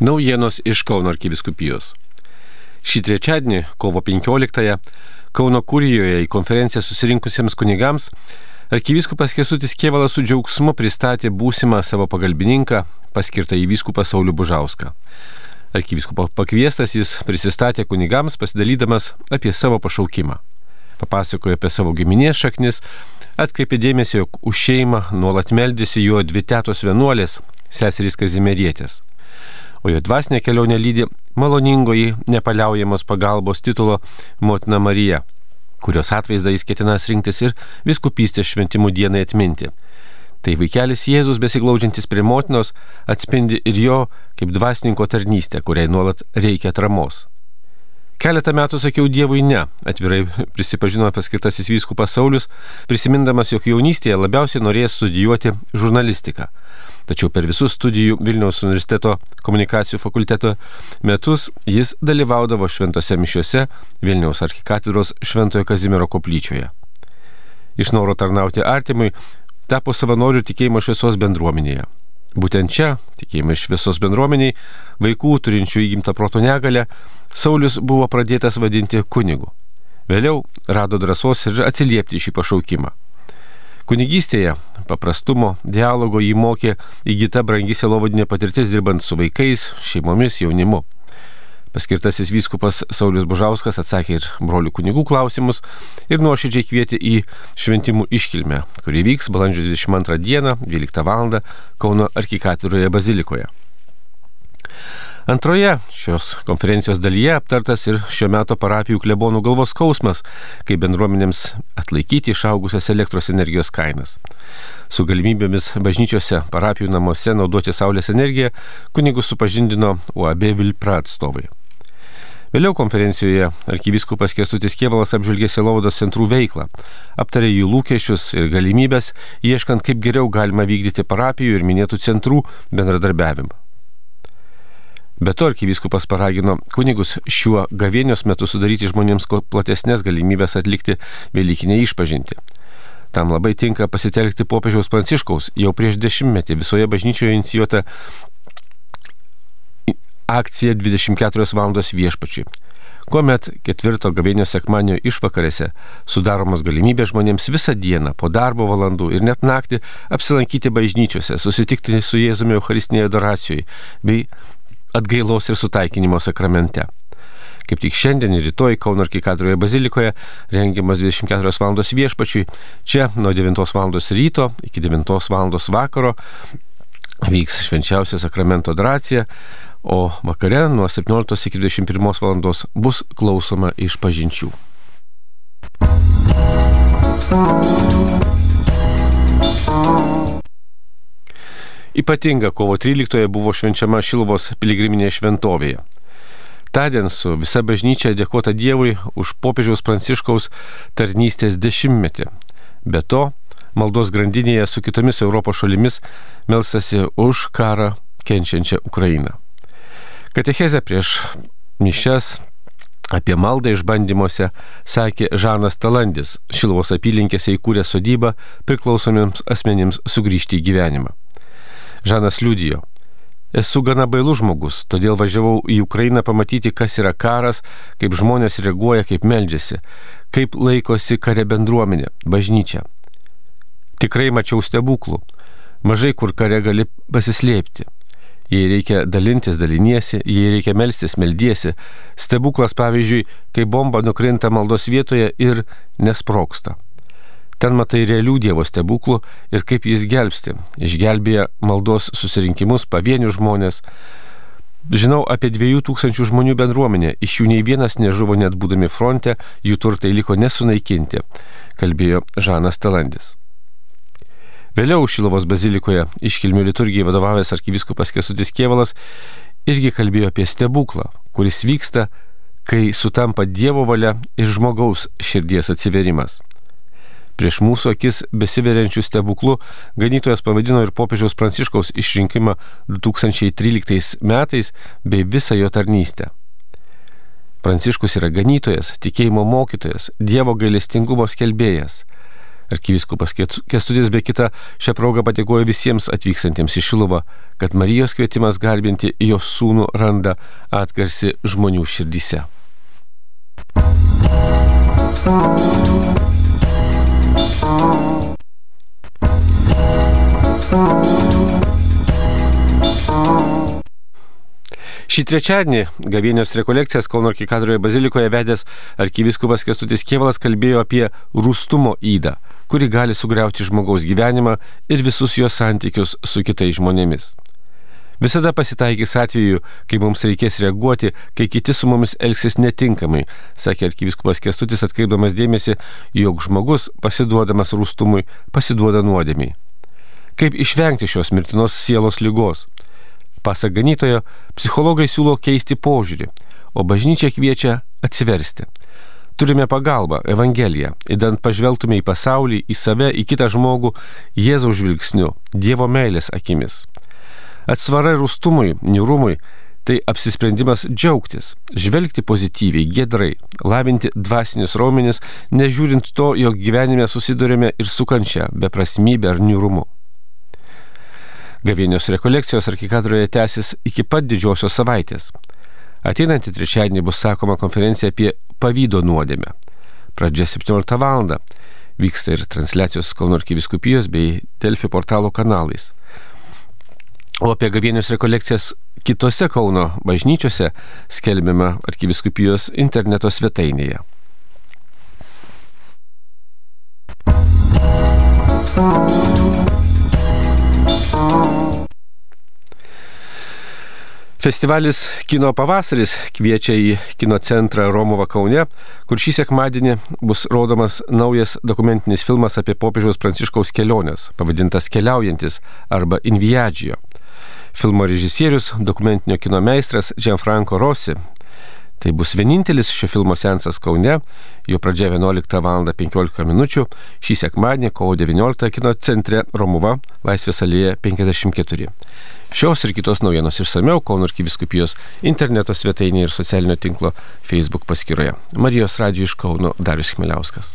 Naujienos iš Kauno arkiviskupijos. Šį trečiadienį, kovo 15-ąją, Kauno kurijoje į konferenciją susirinkusiems kunigams arkiviskupas Kesutis Kievalas su džiaugsmu pristatė būsimą savo pagalbininką, paskirtą į vyskupą Saulių Bužauską. Arkiviskupo pakviestas jis prisistatė kunigams, pasidalydamas apie savo pašaukimą. Papasakojo apie savo giminės šaknis, atkreipė dėmesį, jog už šeimą nuolat meldėsi jo dvi tėtos vienuolės, seserys Kazimerietės o jo dvasinė kelionė lydi maloningoji nepaliaujamos pagalbos titulo motina Marija, kurios atvaizdą jis ketinas rinktis ir viskupystės šventimų dienai atminti. Tai vaikelis Jėzus besiglaudžiantis prie motinos atspindi ir jo kaip dvasininko tarnystę, kuriai nuolat reikia atramos. Keletą metų sakiau Dievui ne, atvirai prisipažino paskirtasis vyskupas Saulis, prisimindamas, jog jaunystėje labiausiai norėjęs studijuoti žurnalistiką. Tačiau per visus studijų Vilniaus universiteto komunikacijų fakulteto metus jis dalyvaudavo šventose mišiuose Vilniaus arkikatedros Šventojo Kazimiero koplyčioje. Iš noro tarnauti artimui tapo savanorių tikėjimo šviesos bendruomenėje. Būtent čia, tikėjimai šviesos bendruomeniai, vaikų turinčių įgimtą proto negalę, Saulis buvo pradėtas vadinti kunigu. Vėliau rado drąsos ir atsiliepti šį pašaukimą. Kunigystėje paprastumo, dialogo jį mokė įgyta brangi selovadinė patirtis dirbant su vaikais, šeimomis, jaunimu. Paskirtasis vyskupas Saulis Bužauskas atsakė ir brolių kunigų klausimus ir nuoširdžiai kvietė į šventimų iškilmę, kuri vyks balandžio 22 dieną 12 val. Kauno arkikatūroje bazilikoje. Antroje šios konferencijos dalyje aptartas ir šio meto parapijų klebonų galvos skausmas, kaip bendruomenėms atlaikyti išaugusias elektros energijos kainas. Su galimybėmis bažnyčiose parapijų namuose naudoti saulės energiją kunigus supažindino UAB Vilpra atstovai. Vėliau konferencijoje arkivyskupas Kestutis Kievalas apžvelgė Selovados centrų veiklą, aptarė jų lūkesčius ir galimybės, ieškant, kaip geriau galima vykdyti parapijų ir minėtų centrų bendradarbiavimą. Be to, arkivyskupas paragino kunigus šiuo gavėnios metu sudaryti žmonėms platesnės galimybės atlikti Velykinę išpažinti. Tam labai tinka pasitelkti popiežiaus pranciškaus jau prieš dešimtmetį visoje bažnyčioje inicijuota akcija 24 val. viešpačiui, kuomet ketvirto gavėnio sekmanio išvakarėse sudaromos galimybės žmonėms visą dieną po darbo valandų ir net naktį apsilankyti bažnyčiose, susitikti su Jėzumi Eucharistinėje adoracijoje bei atgailos ir sutaikinimo sakramente. Kaip tik šiandien ir rytoj Kauno arkikadroje bazilikoje rengiamas 24 val. viešpačiui. Čia nuo 9 val. ryto iki 9 val. vakaro vyks švenčiausia sakramento adoracija, o vakare nuo 17 iki 21 val. bus klausoma iš pažinčių. Ypatinga kovo 13 buvo švenčiama Šilvos piligriminėje šventovėje. Tądien su visa bažnyčia dėkota Dievui už popiežiaus pranciškaus tarnystės dešimtmetį. Be to, maldos grandinėje su kitomis Europos šalimis melstasi už karą kenčiančią Ukrainą. Katechezė prieš mišes apie maldą išbandymuose sakė Žanas Talandis, Šilvos apylinkėse įkūrė sodybą priklausomiems asmenims sugrįžti į gyvenimą. Žanas liudijo. Esu gana bailus žmogus, todėl važiavau į Ukrainą pamatyti, kas yra karas, kaip žmonės reaguoja, kaip meldžiasi, kaip laikosi kare bendruomenė, bažnyčia. Tikrai mačiau stebuklų. Mažai kur kare gali pasislėpti. Jei reikia dalintis, daliniesi, jei reikia melstis, meldiesi. Stebuklas, pavyzdžiui, kai bomba nukrinta maldos vietoje ir nesproksta. Ten matai realių Dievo stebuklų ir kaip jis gelbsti. Išgelbėja maldos susirinkimus, pavienių žmonės. Žinau apie dviejų tūkstančių žmonių bendruomenę, iš jų nei vienas nežuvo net būdami fronte, jų turtai liko nesunaikinti, kalbėjo Žanas Talandis. Vėliau Šilovos bazilikoje iškilmių liturgijai vadovavęs arkivyskupas Kesutis Kievalas irgi kalbėjo apie stebuklą, kuris vyksta, kai sutampa Dievo valia ir žmogaus širdies atsiverimas. Prieš mūsų akis besiveriančių stebuklų ganytojas pavadino ir popiežiaus pranciškaus išrinkimą 2013 metais bei visą jo tarnystę. Pranciškus yra ganytojas, tikėjimo mokytojas, Dievo gailestingumo skelbėjas. Arkivyskupas Kestutis be kita šią progą patikojo visiems atvykstantiems į Šiluvą, kad Marijos kvietimas garbinti jos sūnų randa atgarsi žmonių širdyse. Šį trečiadienį gavėnios rekolekcijas Kauno arkikadroje bazilikoje vedęs arkivyskupas Kestutis Kievalas kalbėjo apie rūstumo įdą, kuri gali sugriauti žmogaus gyvenimą ir visus jo santykius su kitais žmonėmis. Visada pasitaikys atveju, kai mums reikės reaguoti, kai kiti su mumis elgsis netinkamai, sakė arkivyskupas Kestutis atkreipdamas dėmesį, jog žmogus pasiduodamas rūstumui pasiduoda nuodėmiai. Kaip išvengti šios mirtinos sielos lygos? Pasak ganytojo, psichologai siūlo keisti požiūrį, o bažnyčia kviečia atsiversti. Turime pagalbą, Evangeliją, įdant pažvelgtume į pasaulį, į save, į kitą žmogų Jėzaus žvilgsniu, Dievo meilės akimis. Atsvara rūstumui, niurumui tai apsisprendimas džiaugtis, žvelgti pozityviai, gedrai, lavinti dvasinius raumenis, nežiūrint to, jog gyvenime susidurime ir su kančia, beprasmybė ar niurumu. Gavėnios rekolekcijos arkikadroje tęsis iki pat didžiosios savaitės. Ateinantį trečiadienį bus sakoma konferencija apie pavydo nuodėmę. Pradžia 17 val. Vyksta ir transliacijos Kauno arkiviskupijos bei Delfi portalo kanalais. O apie gavėnios rekolekcijas kitose Kauno bažnyčiose skelbiama arkiviskupijos interneto svetainėje. Festivalis Kino pavasaris kviečia į kino centrą Romovo Kaune, kur šį sekmadienį bus rodomas naujas dokumentinis filmas apie popiežiaus pranciškaus keliones, pavadintas Keliaujantis arba Inviadžio. Filmo režisierius, dokumentinio kino meistras Gianfranco Rossi Tai bus vienintelis šio filmo sensas Kaune, jo pradžia 11 val. 15 min. šį sekmadienį kovo 19 kino centre Romuva, Laisvės alėje 54. Šios ir kitos naujienos išsameu Kauno arkiviskupijos interneto svetainėje ir socialinio tinklo Facebook paskyroje. Marijos radijų iš Kauno Darius Chmeliauskas.